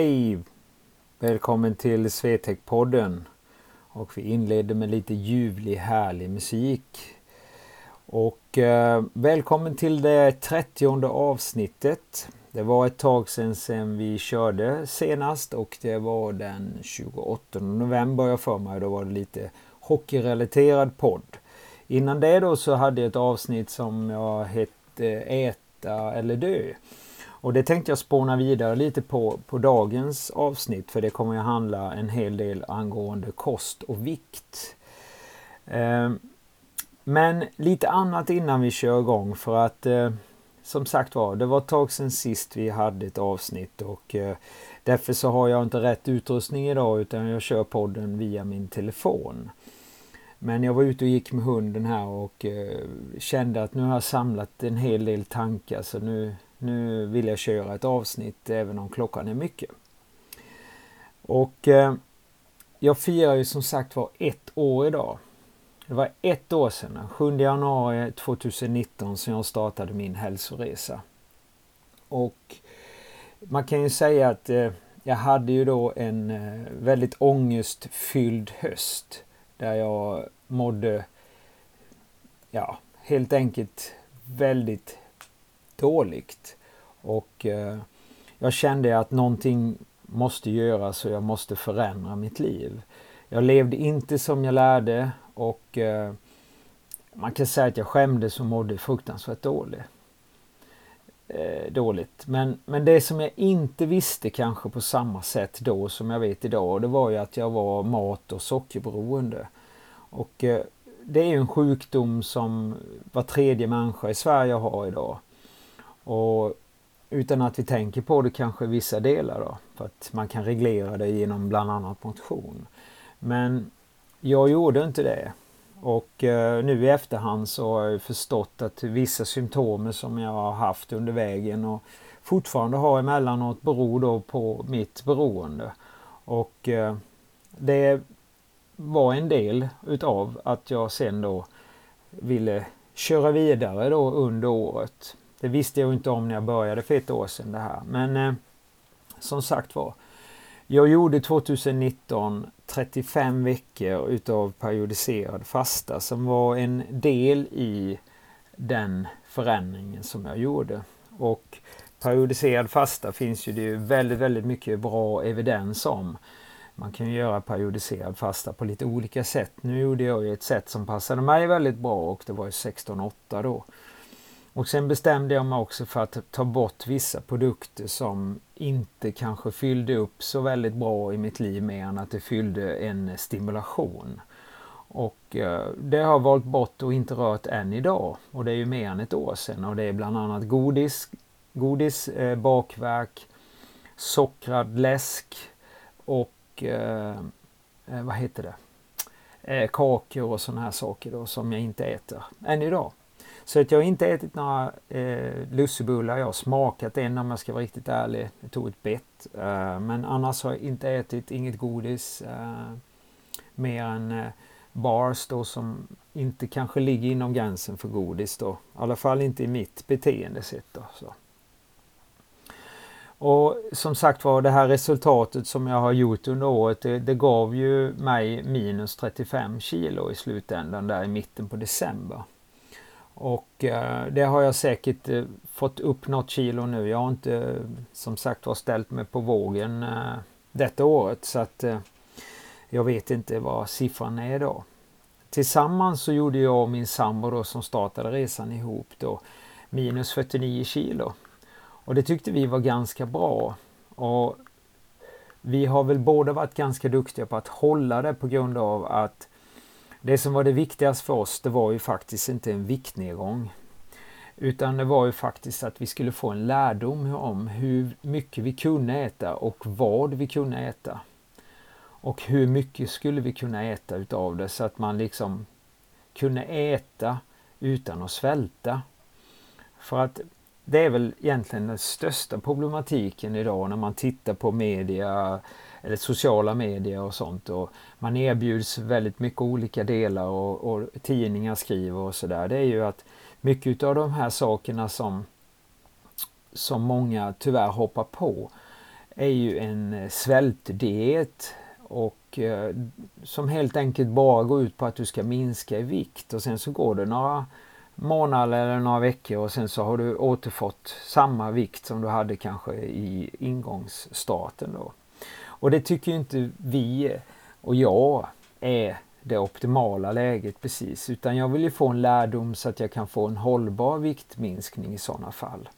Hej! Välkommen till Swetec-podden. Och vi inleder med lite ljuvlig härlig musik. Och eh, välkommen till det 30 avsnittet. Det var ett tag sedan, sedan vi körde senast och det var den 28 november jag för mig. Då var det lite hockeyrelaterad podd. Innan det då så hade jag ett avsnitt som jag hette Äta eller dö. Och det tänkte jag spåna vidare lite på, på dagens avsnitt för det kommer att handla en hel del angående kost och vikt. Eh, men lite annat innan vi kör igång för att eh, som sagt var, det var ett tag sedan sist vi hade ett avsnitt och eh, därför så har jag inte rätt utrustning idag utan jag kör podden via min telefon. Men jag var ute och gick med hunden här och eh, kände att nu har jag samlat en hel del tankar så nu, nu vill jag köra ett avsnitt även om klockan är mycket. Och eh, jag firar ju som sagt var ett år idag. Det var ett år sedan, 7 januari 2019, som jag startade min hälsoresa. Och man kan ju säga att eh, jag hade ju då en eh, väldigt ångestfylld höst. Där jag mådde, ja, helt enkelt väldigt dåligt. Och eh, jag kände att någonting måste göras och jag måste förändra mitt liv. Jag levde inte som jag lärde och eh, man kan säga att jag skämdes och mådde fruktansvärt dåligt. Eh, dåligt. Men, men det som jag inte visste kanske på samma sätt då som jag vet idag, det var ju att jag var mat och sockerberoende. Och eh, det är ju en sjukdom som var tredje människa i Sverige har idag. Och utan att vi tänker på det kanske vissa delar då. För att man kan reglera det genom bland annat motion. Men jag gjorde inte det. Och eh, nu i efterhand så har jag förstått att vissa symptom som jag har haft under vägen och fortfarande har emellanåt beror då på mitt beroende. Och eh, det var en del utav att jag sen då ville köra vidare då under året. Det visste jag inte om när jag började för ett år sedan det här. Men eh, som sagt var. Jag gjorde 2019 35 veckor utav periodiserad fasta som var en del i den förändringen som jag gjorde. Och periodiserad fasta finns ju det väldigt, väldigt mycket bra evidens om. Man kan ju göra periodiserad fasta på lite olika sätt. Nu gjorde jag ju ett sätt som passade mig väldigt bra och det var ju 16-8 då. Och sen bestämde jag mig också för att ta bort vissa produkter som inte kanske fyllde upp så väldigt bra i mitt liv mer än att det fyllde en stimulation. Och eh, det har jag valt bort och inte rört än idag. Och det är ju mer än ett år sedan och det är bland annat godis, godis eh, bakverk, sockrad läsk och eh, eh vad heter det? Eh, kakor och sådana här saker då som jag inte äter än idag. Så att jag har inte ätit några eh, lussebullar. Jag har smakat en om jag ska vara riktigt ärlig. Jag tog ett bett. Eh, men annars har jag inte ätit inget godis. Eh, mer än eh, bars då som inte kanske ligger inom gränsen för godis då. I alla fall inte i mitt beteendesätt då. Så. Och som sagt var det här resultatet som jag har gjort under året det, det, gav ju mig minus 35 kilo i slutändan där i mitten på december. Och eh, det har jag säkert eh, fått upp något kilo nu. Jag har inte eh, som sagt var ställt mig på vågen eh, detta året så att eh, jag vet inte vad siffran är då. Tillsammans så gjorde jag och min sambo då som startade resan ihop då minus 49 kilo. Och det tyckte vi var ganska bra. Och vi har väl båda varit ganska duktiga på att hålla det på grund av att det som var det viktigaste för oss, det var ju faktiskt inte en viktnedgång. Utan det var ju faktiskt att vi skulle få en lärdom om hur mycket vi kunde äta och vad vi kunde äta. Och hur mycket skulle vi kunna äta utav det så att man liksom kunde äta utan att svälta. För att det är väl egentligen den största problematiken idag när man tittar på media eller sociala medier och sånt. Och man erbjuds väldigt mycket olika delar och, och tidningar skriver och sådär. Det är ju att mycket av de här sakerna som, som många tyvärr hoppar på är ju en svältdiet och eh, som helt enkelt bara går ut på att du ska minska i vikt och sen så går det några månader eller några veckor och sen så har du återfått samma vikt som du hade kanske i ingångsstarten då. Och det tycker inte vi och jag är det optimala läget precis utan jag vill ju få en lärdom så att jag kan få en hållbar viktminskning i sådana fall.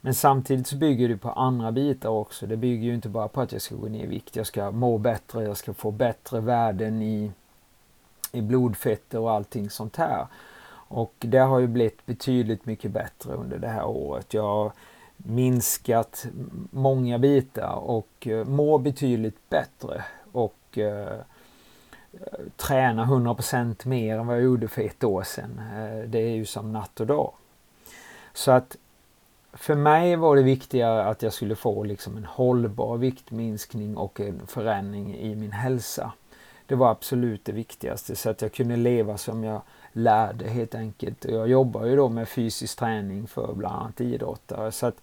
Men samtidigt så bygger det på andra bitar också. Det bygger ju inte bara på att jag ska gå ner i vikt. Jag ska må bättre, jag ska få bättre värden i, i blodfetter och allting sånt här. Och det har ju blivit betydligt mycket bättre under det här året. Jag har minskat många bitar och uh, mår betydligt bättre. Och eh, tränar 100% mer än vad jag gjorde för ett år sedan. Eh, det är ju som natt och dag. Så att för mig var det viktigare att jag skulle få liksom en hållbar viktminskning och en förändring i min hälsa. Det var absolut det viktigaste så att jag kunde leva som jag lärde helt enkelt. Jag jobbar ju då med fysisk träning för bland annat idrottare. Så att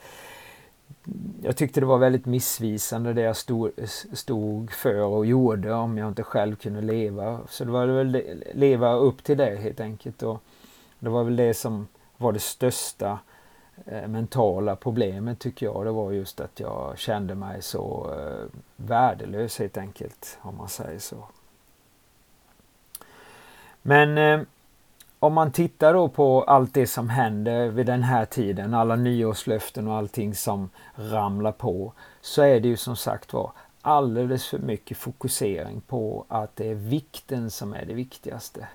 jag tyckte det var väldigt missvisande det jag stod, stod för och gjorde om jag inte själv kunde leva. Så det var väl det, leva upp till det helt enkelt. Och det var väl det som var det största eh, mentala problemet tycker jag. Det var just att jag kände mig så eh, värdelös helt enkelt om man säger så. Men eh, om man tittar då på allt det som händer vid den här tiden, alla nyårslöften och allting som ramlar på, så är det ju som sagt var alldeles för mycket fokusering på att det är vikten som är det viktigaste.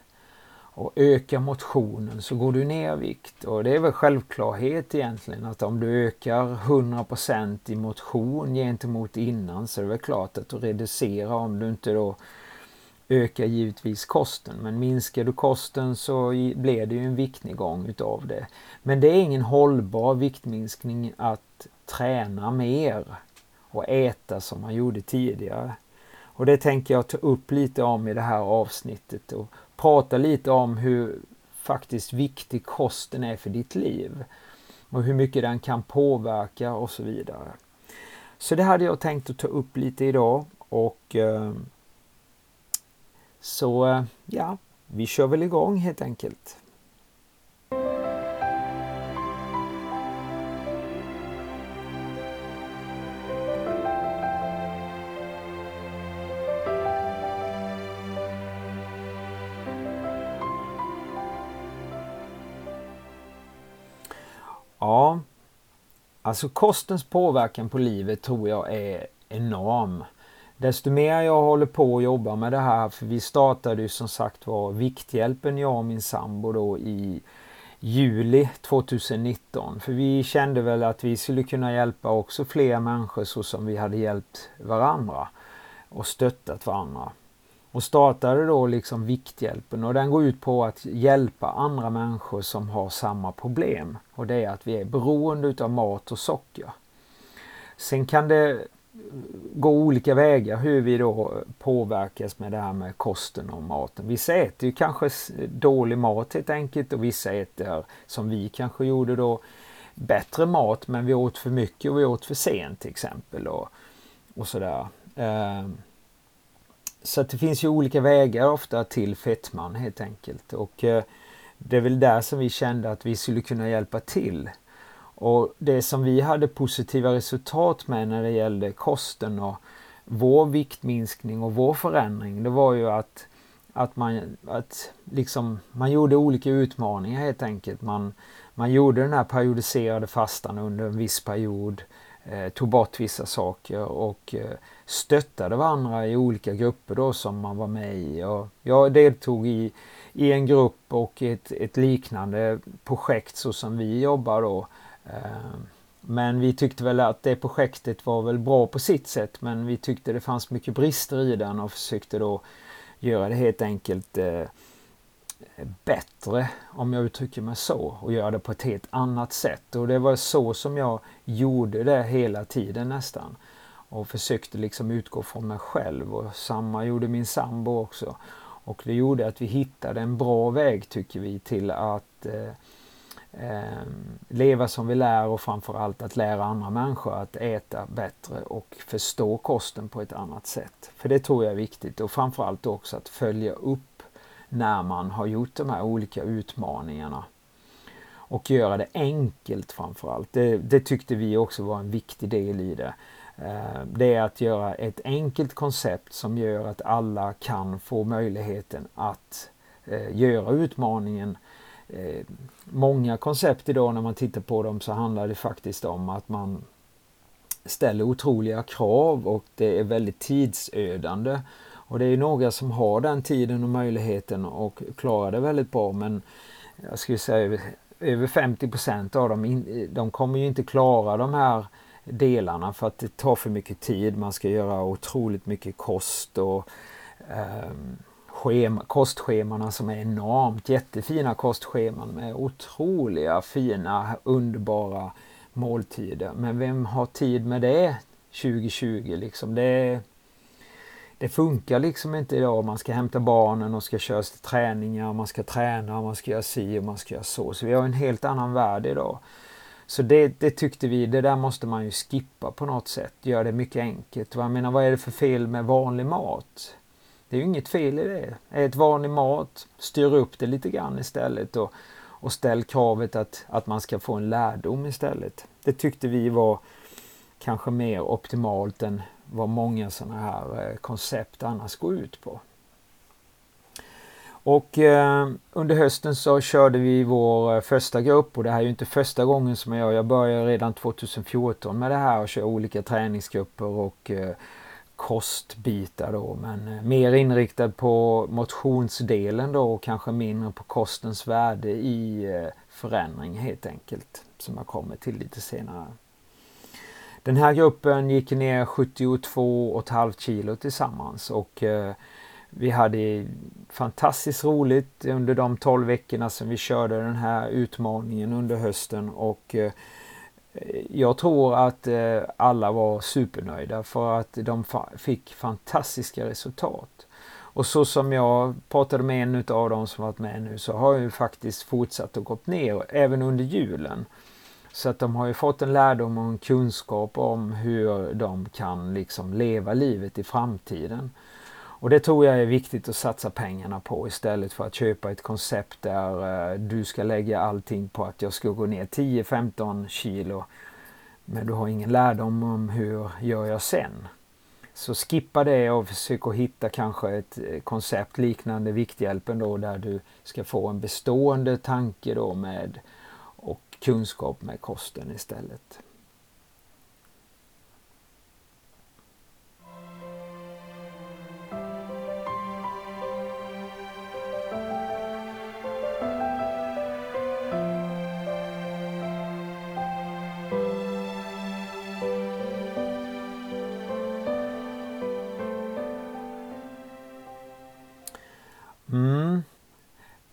Och öka motionen så går du ner i vikt och det är väl självklarhet egentligen att om du ökar 100% i motion gentemot innan så är det väl klart att du reducerar om du inte då ökar givetvis kosten. Men minskar du kosten så blir det ju en viktnedgång utav det. Men det är ingen hållbar viktminskning att träna mer och äta som man gjorde tidigare. Och det tänker jag ta upp lite om i det här avsnittet och prata lite om hur faktiskt viktig kosten är för ditt liv. Och hur mycket den kan påverka och så vidare. Så det hade jag tänkt att ta upp lite idag och ehm, så eh, ja, vi kör väl igång helt enkelt. Ja, alltså kostens påverkan på livet tror jag är enorm desto mer jag håller på och jobbar med det här, för vi startade ju som sagt var Vikthjälpen, jag och min sambo då i juli 2019. För vi kände väl att vi skulle kunna hjälpa också fler människor så som vi hade hjälpt varandra och stöttat varandra. Och startade då liksom Vikthjälpen och den går ut på att hjälpa andra människor som har samma problem. Och det är att vi är beroende utav mat och socker. Sen kan det gå olika vägar hur vi då påverkas med det här med kosten och maten. Vissa äter ju kanske dålig mat helt enkelt och vissa äter som vi kanske gjorde då bättre mat men vi åt för mycket och vi åt för sent till exempel och, och sådär. Ehm, så att det finns ju olika vägar ofta till fetman helt enkelt och eh, det är väl där som vi kände att vi skulle kunna hjälpa till. Och det som vi hade positiva resultat med när det gällde kosten och vår viktminskning och vår förändring, det var ju att, att, man, att liksom, man gjorde olika utmaningar helt enkelt. Man, man gjorde den här periodiserade fastan under en viss period, eh, tog bort vissa saker och eh, stöttade varandra i olika grupper då som man var med i. Och jag deltog i, i en grupp och ett, ett liknande projekt så som vi jobbar då Ehm, men vi tyckte väl att det projektet var väl bra på sitt sätt men vi tyckte det fanns mycket brister i den och försökte då göra det helt enkelt eh, bättre om jag uttrycker mig så och göra det på ett helt annat sätt. Och det var så som jag gjorde det hela tiden nästan. Och försökte liksom utgå från mig själv och samma gjorde min sambo också. Och det gjorde att vi hittade en bra väg tycker vi till att eh, eh, leva som vi lär och framförallt att lära andra människor att äta bättre och förstå kosten på ett annat sätt. För det tror jag är viktigt och framförallt också att följa upp när man har gjort de här olika utmaningarna. Och göra det enkelt framförallt. Det, det tyckte vi också var en viktig del i det. Eh, det är att göra ett enkelt koncept som gör att alla kan få möjligheten att eh, göra utmaningen. Eh, många koncept idag när man tittar på dem så handlar det faktiskt om att man ställer otroliga krav och det är väldigt tidsödande. Och det är några som har den tiden och möjligheten och klarar det väldigt bra men jag skulle säga över 50% av dem de kommer ju inte klara de här delarna för att det tar för mycket tid. Man ska göra otroligt mycket kost och eh, schema, kostschemana som är enormt jättefina kostscheman med otroliga fina underbara måltider. Men vem har tid med det 2020 liksom? Det, det funkar liksom inte idag. Man ska hämta barnen och ska köra till träningar, man ska träna, man ska göra si och man ska göra så. Så vi har en helt annan värld idag. Så det, det, tyckte vi, det där måste man ju skippa på något sätt. Göra det mycket enkelt. Jag menar, vad är det för fel med vanlig mat? Det är ju inget fel i det. Ät vanlig mat, styr upp det lite grann istället och, och ställ kravet att, att man ska få en lärdom istället. Det tyckte vi var kanske mer optimalt än vad många sådana här eh, koncept annars går ut på. Och eh, under hösten så körde vi vår eh, första grupp och det här är ju inte första gången som jag gör. Jag började redan 2014 med det här och kör olika träningsgrupper och eh, kostbitar då. Men eh, mer inriktad på motionsdelen då och kanske mindre på kostens värde i eh, förändring helt enkelt. Som jag kommer till lite senare. Den här gruppen gick ner 72,5 kilo tillsammans och eh, vi hade fantastiskt roligt under de 12 veckorna som vi körde den här utmaningen under hösten och jag tror att eh, alla var supernöjda för att de fick fantastiska resultat. Och så som jag pratade med en av dem som varit med nu så har jag faktiskt fortsatt att gått ner även under julen. Så att de har ju fått en lärdom och en kunskap om hur de kan liksom leva livet i framtiden. Och det tror jag är viktigt att satsa pengarna på istället för att köpa ett koncept där eh, du ska lägga allting på att jag ska gå ner 10-15 kilo. Men du har ingen lärdom om hur gör jag sen. Så skippa det och försök att hitta kanske ett eh, koncept liknande Vikthjälpen då där du ska få en bestående tanke då med och kunskap med kosten istället.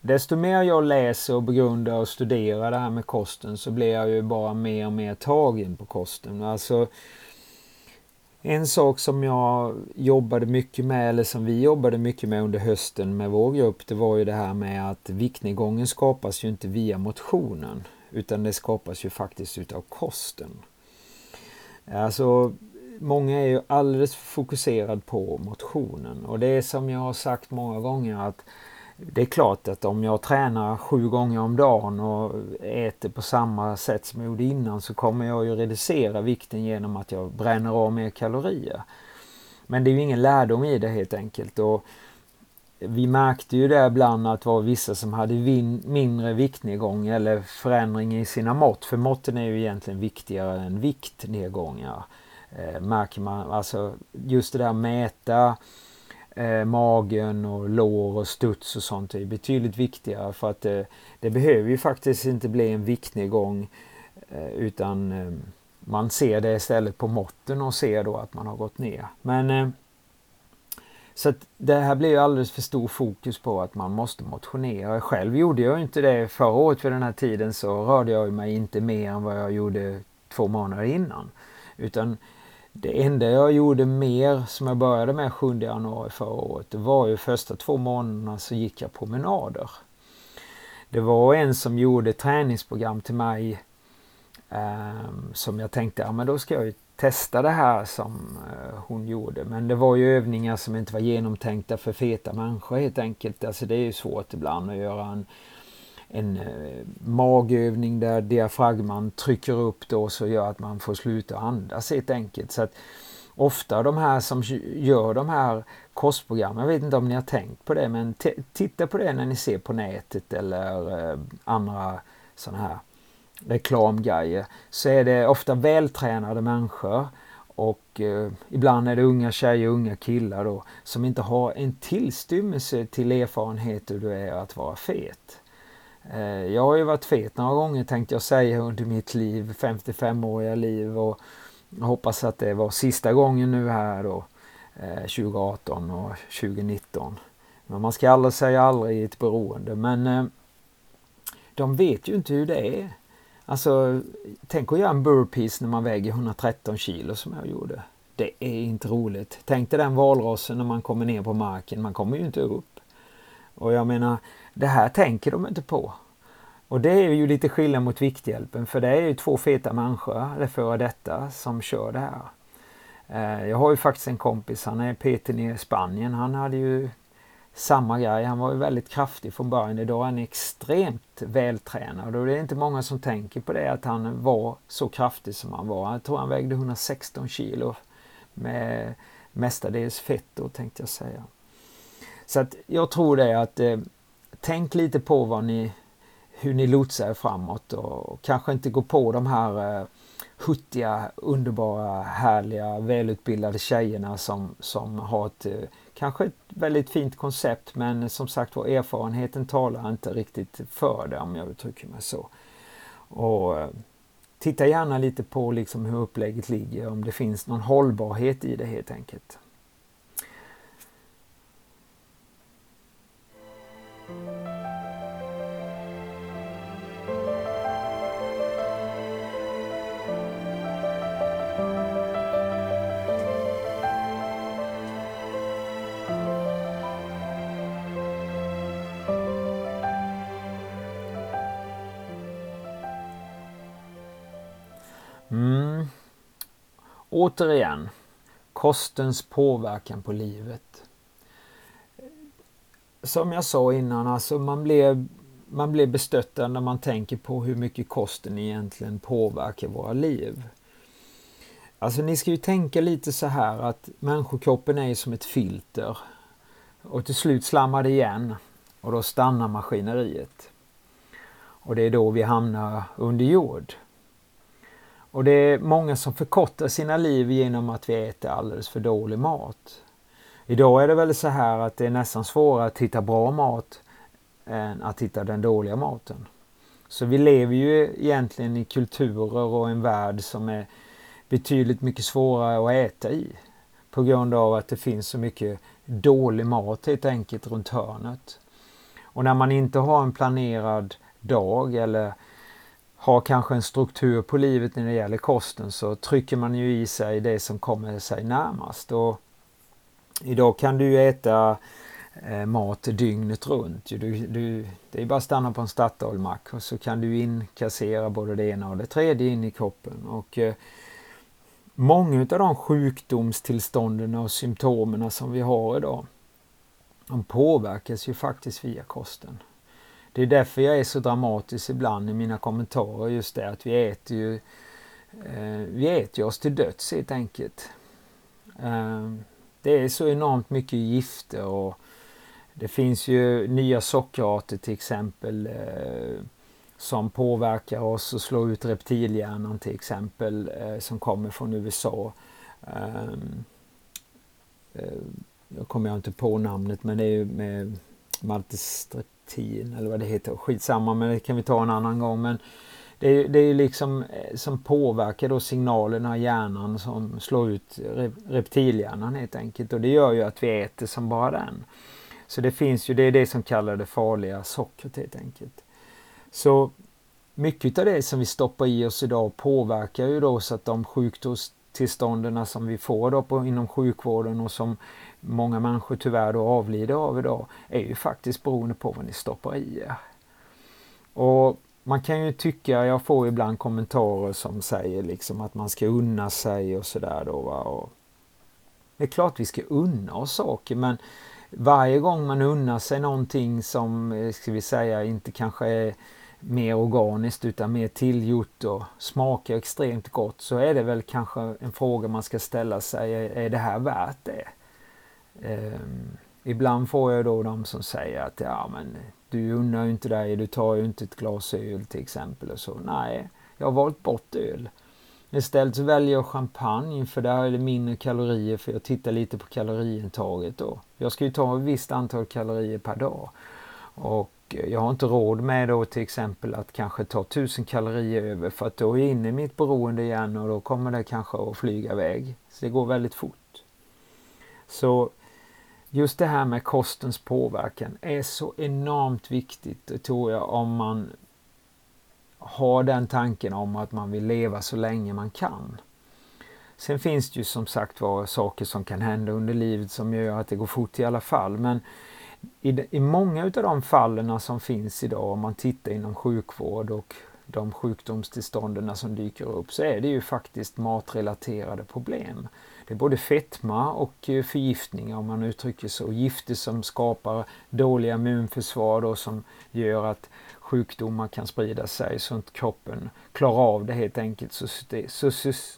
Desto mer jag läser och begrundar och studerar det här med kosten så blir jag ju bara mer och mer tagen på kosten. Alltså, en sak som jag jobbade mycket med, eller som vi jobbade mycket med under hösten med vår grupp, det var ju det här med att viktnedgången skapas ju inte via motionen, utan det skapas ju faktiskt utav kosten. Alltså, många är ju alldeles fokuserad på motionen och det är som jag har sagt många gånger att det är klart att om jag tränar sju gånger om dagen och äter på samma sätt som jag gjorde innan så kommer jag ju reducera vikten genom att jag bränner av mer kalorier. Men det är ju ingen lärdom i det helt enkelt. Och vi märkte ju det ibland att det var vissa som hade mindre viktnedgång eller förändring i sina mått. För måtten är ju egentligen viktigare än viktnedgångar. Eh, märker man, alltså just det där mäta eh, magen och lår och studs och sånt är betydligt viktigare för att eh, det behöver ju faktiskt inte bli en viktnedgång eh, utan eh, man ser det istället på måtten och ser då att man har gått ner. Men eh, så att det här blir ju alldeles för stor fokus på att man måste motionera. Själv gjorde jag inte det förra året vid den här tiden så rörde jag mig inte mer än vad jag gjorde två månader innan. Utan det enda jag gjorde mer som jag började med 7 januari förra året, det var ju första två månaderna så gick jag promenader. Det var en som gjorde träningsprogram till mig eh, som jag tänkte, ja men då ska jag ju testa det här som eh, hon gjorde. Men det var ju övningar som inte var genomtänkta för feta människor helt enkelt. Alltså det är ju svårt ibland att göra en, en eh, magövning där diafragman trycker upp då så gör att man får sluta andas helt enkelt. Så att ofta de här som gör de här kostprogrammen, jag vet inte om ni har tänkt på det, men titta på det när ni ser på nätet eller eh, andra sådana här reklamgrejer så är det ofta vältränade människor och eh, ibland är det unga tjejer och unga killar då som inte har en tillstymmelse till erfarenhet hur det är att vara fet. Eh, jag har ju varit fet några gånger tänkte jag säga under mitt liv, 55-åriga liv och jag hoppas att det var sista gången nu här då eh, 2018 och 2019. Men man ska aldrig säga aldrig i ett beroende men eh, de vet ju inte hur det är. Alltså, tänk att göra en burpees när man väger 113 kilo som jag gjorde. Det är inte roligt. Tänk dig den valrossen när man kommer ner på marken. Man kommer ju inte upp. Och jag menar, det här tänker de inte på. Och det är ju lite skillnad mot Vikthjälpen för det är ju två feta människor, eller före detta, som kör det här. Eh, jag har ju faktiskt en kompis, han är PT nere i Spanien. Han hade ju samma grej. Han var ju väldigt kraftig från början. Idag är han extremt vältränad och det är inte många som tänker på det att han var så kraftig som han var. Jag tror han vägde 116 kilo med mestadels fett då tänkte jag säga. Så att jag tror det att eh, tänk lite på vad ni, hur ni lotsar er framåt och kanske inte gå på de här eh, huttiga, underbara, härliga, välutbildade tjejerna som, som har ett eh, kanske ett väldigt fint koncept men som sagt var erfarenheten talar inte riktigt för det om jag uttrycker mig så. Och eh, Titta gärna lite på liksom hur upplägget ligger, om det finns någon hållbarhet i det helt enkelt. Återigen, kostens påverkan på livet. Som jag sa innan, alltså man blir, man blev bestöttad när man tänker på hur mycket kosten egentligen påverkar våra liv. Alltså ni ska ju tänka lite så här att människokroppen är som ett filter och till slut slammar det igen och då stannar maskineriet. Och det är då vi hamnar under jord. Och det är många som förkortar sina liv genom att vi äter alldeles för dålig mat. Idag är det väl så här att det är nästan svårare att hitta bra mat än att hitta den dåliga maten. Så vi lever ju egentligen i kulturer och en värld som är betydligt mycket svårare att äta i. På grund av att det finns så mycket dålig mat helt enkelt runt hörnet. Och när man inte har en planerad dag eller har kanske en struktur på livet när det gäller kosten så trycker man ju i sig det som kommer sig närmast. Och idag kan du äta eh, mat dygnet runt. Du, du, det är bara att stanna på en Statoilmack och så kan du inkassera både det ena och det tredje in i kroppen. Och, eh, många av de sjukdomstillstånden och symptomen som vi har idag de påverkas ju faktiskt via kosten. Det är därför jag är så dramatisk ibland i mina kommentarer just det att vi äter ju eh, vi äter oss till döds helt enkelt. Eh, det är så enormt mycket gifter och det finns ju nya sockerarter till exempel eh, som påverkar oss och slår ut reptilhjärnan till exempel eh, som kommer från USA. Ehm, eh, jag kommer jag inte på namnet men det är ju med maltestret 10 eller vad det heter. Skitsamma men det kan vi ta en annan gång. Men det är, det är liksom eh, som påverkar då signalerna i hjärnan som slår ut reptilhjärnan helt enkelt. Och det gör ju att vi äter som bara den. Så det finns ju, det är det som kallar det farliga sockret helt enkelt. Så mycket av det som vi stoppar i oss idag påverkar ju då så att de sjukdoms tillstånden som vi får då på, inom sjukvården och som många människor tyvärr då avlider av idag är ju faktiskt beroende på vad ni stoppar i er. Och man kan ju tycka, jag får ibland kommentarer som säger liksom att man ska unna sig och sådär då. Va? Och det är klart vi ska unna oss saker men varje gång man unnar sig någonting som, eh, ska vi säga, inte kanske är mer organiskt utan mer tillgjort och smakar extremt gott så är det väl kanske en fråga man ska ställa sig. Är det här värt det? Um, ibland får jag då de som säger att ja men du unnar ju inte dig, du tar ju inte ett glas öl till exempel och så. Nej, jag har valt bort öl. Istället så väljer jag champagne för där är det mindre kalorier för jag tittar lite på kaloriintaget då. Jag ska ju ta ett visst antal kalorier per dag. Och jag har inte råd med då till exempel att kanske ta 1000 kalorier över för att då är jag inne i mitt beroende igen och då kommer det kanske att flyga iväg. Så det går väldigt fort. Så just det här med kostens påverkan är så enormt viktigt tror jag om man har den tanken om att man vill leva så länge man kan. Sen finns det ju som sagt var saker som kan hända under livet som gör att det går fort i alla fall. Men i, i många av de fallen som finns idag om man tittar inom sjukvård och de sjukdomstillstånden som dyker upp så är det ju faktiskt matrelaterade problem. Det är både fetma och eh, förgiftningar om man uttrycker så. Gifter som skapar dåliga immunförsvar då, som gör att sjukdomar kan sprida sig så att kroppen klarar av det helt enkelt så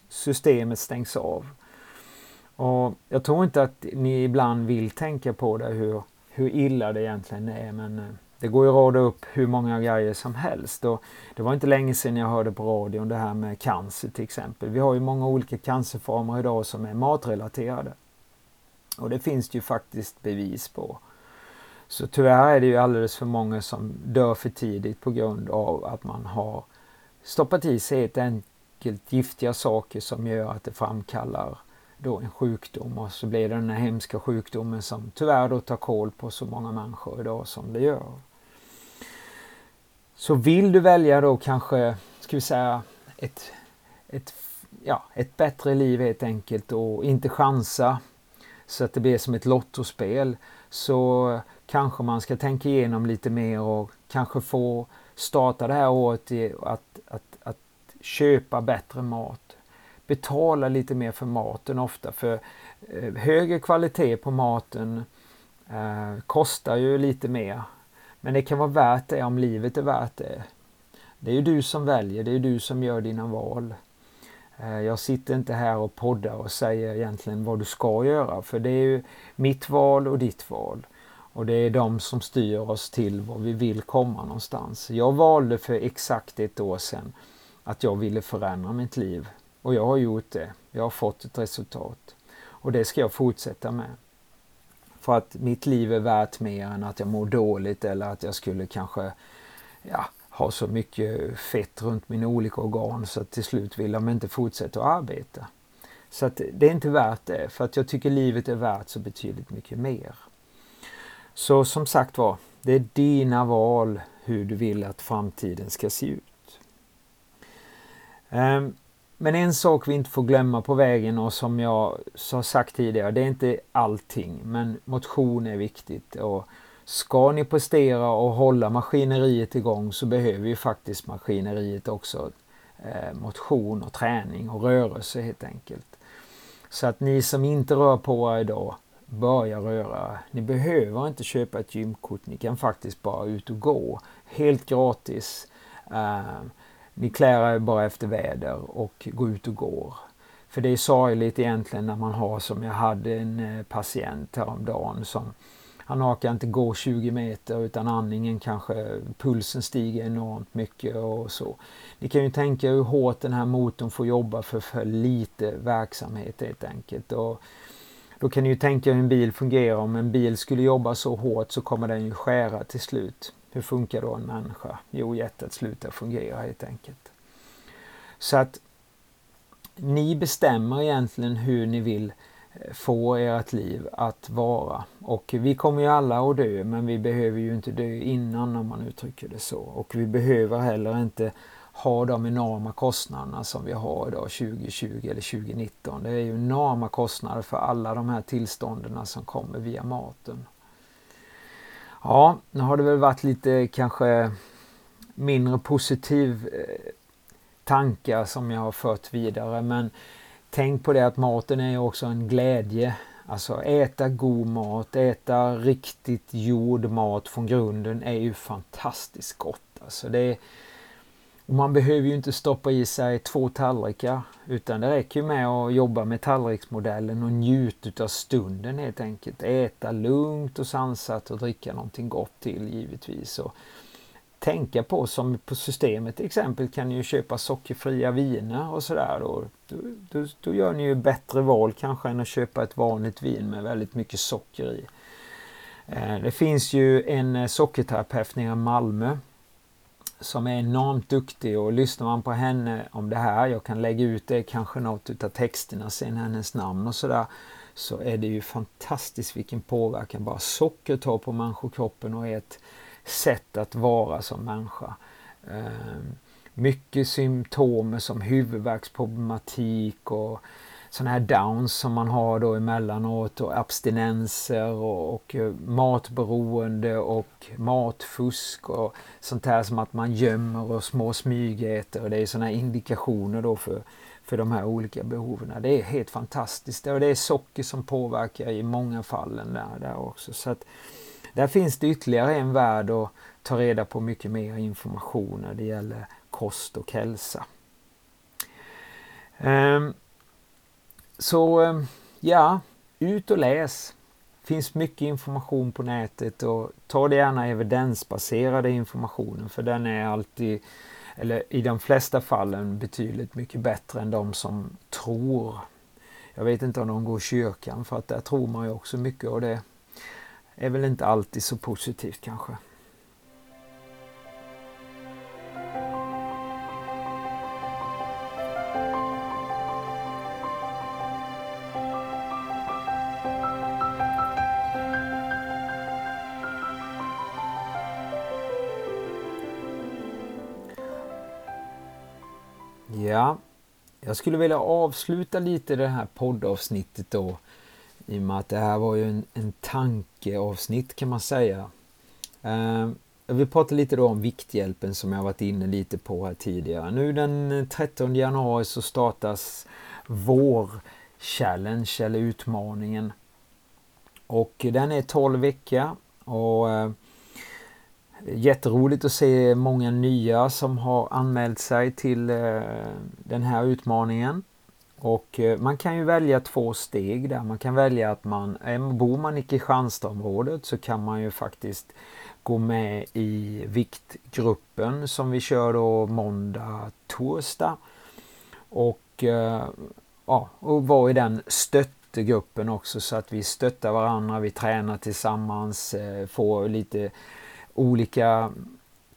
systemet stängs av. Och Jag tror inte att ni ibland vill tänka på det hur, hur illa det egentligen är men eh, det går ju att rada upp hur många grejer som helst. Och det var inte länge sedan jag hörde på radion det här med cancer till exempel. Vi har ju många olika cancerformer idag som är matrelaterade. Och det finns det ju faktiskt bevis på. Så tyvärr är det ju alldeles för många som dör för tidigt på grund av att man har stoppat i sig helt enkelt giftiga saker som gör att det framkallar då en sjukdom och så blir det den här hemska sjukdomen som tyvärr då tar koll på så många människor idag som det gör. Så vill du välja då kanske, ska vi säga, ett, ett, ja, ett bättre liv helt enkelt och inte chansa så att det blir som ett lottospel så kanske man ska tänka igenom lite mer och kanske få starta det här året i att, att, att köpa bättre mat. Betala lite mer för maten ofta för eh, högre kvalitet på maten eh, kostar ju lite mer. Men det kan vara värt det om livet är värt det. Det är ju du som väljer, det är du som gör dina val. Eh, jag sitter inte här och poddar och säger egentligen vad du ska göra för det är ju mitt val och ditt val. Och det är de som styr oss till var vi vill komma någonstans. Jag valde för exakt ett år sedan att jag ville förändra mitt liv. Och jag har gjort det. Jag har fått ett resultat. Och det ska jag fortsätta med. För att mitt liv är värt mer än att jag mår dåligt eller att jag skulle kanske ja, ha så mycket fett runt mina olika organ så att till slut vill de inte fortsätta att arbeta. Så att det är inte värt det för att jag tycker livet är värt så betydligt mycket mer. Så som sagt var, det är dina val hur du vill att framtiden ska se ut. Um, men en sak vi inte får glömma på vägen och som jag har sagt tidigare, det är inte allting, men motion är viktigt. Och ska ni prestera och hålla maskineriet igång så behöver ju faktiskt maskineriet också eh, motion och träning och rörelse helt enkelt. Så att ni som inte rör på er idag, börja röra. Ni behöver inte köpa ett gymkort, ni kan faktiskt bara ut och gå. Helt gratis. Eh, ni klär er bara efter väder och går ut och går. För det är sorgligt egentligen när man har som jag hade en eh, patient häromdagen som han orkar inte gå 20 meter utan andningen kanske, pulsen stiger enormt mycket och så. Ni kan ju tänka hur hårt den här motorn får jobba för för lite verksamhet helt enkelt. Och då kan ni ju tänka hur en bil fungerar. Om en bil skulle jobba så hårt så kommer den ju skära till slut. Hur funkar då en människa? Jo, hjärtat slutar fungera helt enkelt. Så att ni bestämmer egentligen hur ni vill eh, få ert liv att vara. Och vi kommer ju alla att dö men vi behöver ju inte dö innan om man uttrycker det så. Och vi behöver heller inte ha de enorma kostnaderna som vi har idag 2020 eller 2019. Det är ju enorma kostnader för alla de här tillstånden som kommer via maten. Ja, nu har det väl varit lite kanske mindre positiv eh, tankar som jag har fört vidare. Men tänk på det att maten är också en glädje. Alltså äta god mat, äta riktigt gjord mat från grunden är ju fantastiskt gott. Alltså det är, och man behöver ju inte stoppa i sig två tallrikar utan det räcker med att jobba med tallriksmodellen och njuta av stunden helt enkelt. Äta lugnt och sansat och dricka någonting gott till givetvis. Och tänka på som på systemet till exempel kan ni ju köpa sockerfria viner och sådär. Då, då, då gör ni ju bättre val kanske än att köpa ett vanligt vin med väldigt mycket socker i. Eh, det finns ju en eh, sockerterapeut nere i Malmö som är enormt duktig och lyssnar man på henne om det här, jag kan lägga ut det kanske något utav texterna sen, hennes namn och sådär, så är det ju fantastiskt vilken påverkan bara socker tar på människokroppen och är ett sätt att vara som människa. Ehm, mycket symptom som huvudvärksproblematik och sådana här downs som man har då emellanåt och abstinenser och, och eh, matberoende och matfusk och sånt här som att man gömmer och små smygäter och det är sådana indikationer då för, för de här olika behoven. Det är helt fantastiskt och det är socker som påverkar i många fallen där, där också. Så att, där finns det ytterligare en värld att ta reda på mycket mer information när det gäller kost och hälsa. Um, så eh, ja, ut och läs. finns mycket information på nätet och ta det gärna evidensbaserade informationen för den är alltid, eller i de flesta fallen betydligt mycket bättre än de som tror. Jag vet inte om de går i kyrkan för att där tror man ju också mycket och det är väl inte alltid så positivt kanske. Jag skulle vilja avsluta lite det här poddavsnittet då i och med att det här var ju en, en tankeavsnitt kan man säga. Eh, jag vill prata lite då om Vikthjälpen som jag varit inne lite på här tidigare. Nu den 13 januari så startas vår challenge eller utmaningen. Och den är 12 veckor och eh, Jätteroligt att se många nya som har anmält sig till eh, den här utmaningen. Och eh, man kan ju välja två steg där. Man kan välja att man, eh, bor man i Kristianstadsområdet så kan man ju faktiskt gå med i viktgruppen som vi kör då måndag, torsdag. Och, ja, och vara i den stöttegruppen också så att vi stöttar varandra, vi tränar tillsammans, får lite olika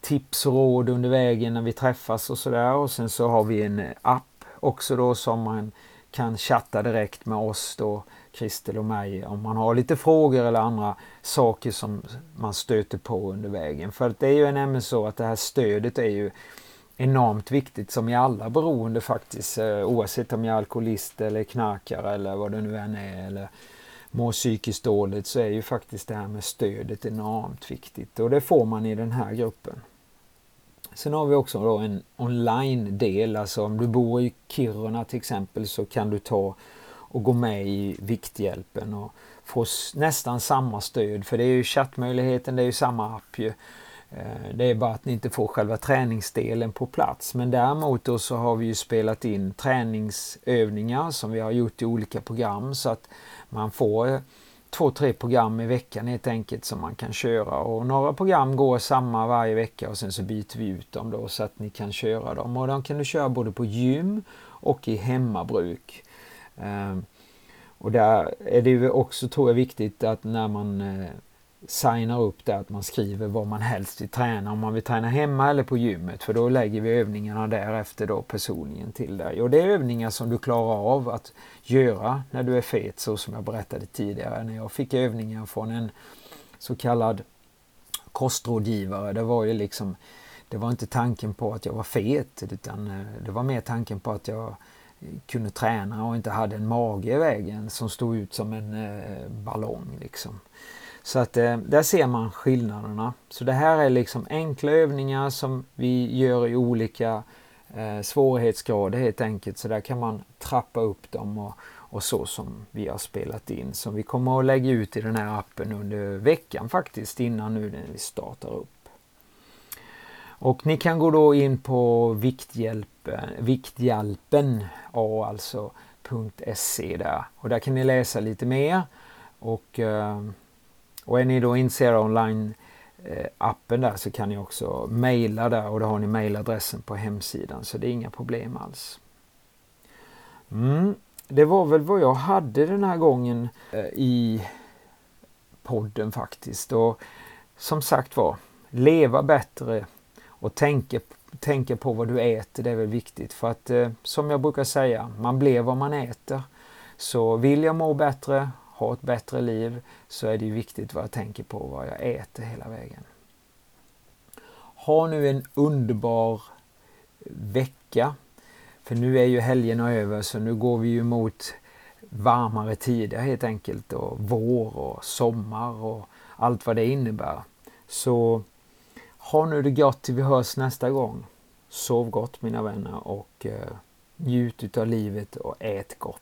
tips och råd under vägen när vi träffas och sådär. Och sen så har vi en app också då som man kan chatta direkt med oss då, Kristel och mig, om man har lite frågor eller andra saker som man stöter på under vägen. För det är ju nämligen så att det här stödet är ju enormt viktigt som i alla beroende faktiskt. Eh, oavsett om jag är alkoholist eller knarkare eller vad det nu än är. Eller mår psykiskt dåligt så är ju faktiskt det här med stödet enormt viktigt. Och det får man i den här gruppen. Sen har vi också då en online-del, alltså om du bor i Kiruna till exempel så kan du ta och gå med i Vikthjälpen och få nästan samma stöd för det är ju chattmöjligheten, det är ju samma app ju. Eh, det är bara att ni inte får själva träningsdelen på plats. Men däremot då så har vi ju spelat in träningsövningar som vi har gjort i olika program så att man får två, tre program i veckan helt enkelt som man kan köra och några program går samma varje vecka och sen så byter vi ut dem då så att ni kan köra dem och de kan du köra både på gym och i hemmabruk. Eh, och där är det ju också tror jag viktigt att när man eh, signar upp det att man skriver vad man helst vill träna, om man vill träna hemma eller på gymmet för då lägger vi övningarna därefter då personligen till dig. Och det är övningar som du klarar av att göra när du är fet så som jag berättade tidigare när jag fick övningar från en så kallad kostrådgivare. Det var ju liksom det var inte tanken på att jag var fet utan eh, det var mer tanken på att jag kunde träna och inte hade en mage i vägen som stod ut som en eh, ballong. Liksom. Så att eh, där ser man skillnaderna. Så det här är liksom enkla övningar som vi gör i olika eh, svårighetsgrader helt enkelt. Så där kan man trappa upp dem och, och så som vi har spelat in. Som vi kommer att lägga ut i den här appen under veckan faktiskt innan nu när vi startar upp. Och ni kan gå då in på Vikthjälpen, eh, Vikthjälpen, A alltså .se där. Och där kan ni läsa lite mer. Och, eh, och är ni då intresserade av online-appen där så kan ni också mejla där och då har ni mejladressen på hemsidan så det är inga problem alls. Mm, det var väl vad jag hade den här gången eh, i podden faktiskt. Och som sagt var, leva bättre och tänka, tänka på vad du äter, det är väl viktigt. För att eh, som jag brukar säga, man blir vad man äter. Så vill jag må bättre, ha ett bättre liv, så är det viktigt vad jag tänker på, vad jag äter hela vägen. Ha nu en underbar vecka. För nu är ju helgerna över så nu går vi ju mot varmare tider helt enkelt och vår och sommar och allt vad det innebär. Så ha nu det gott till vi hörs nästa gång. Sov gott mina vänner och eh, njut utav livet och ät gott.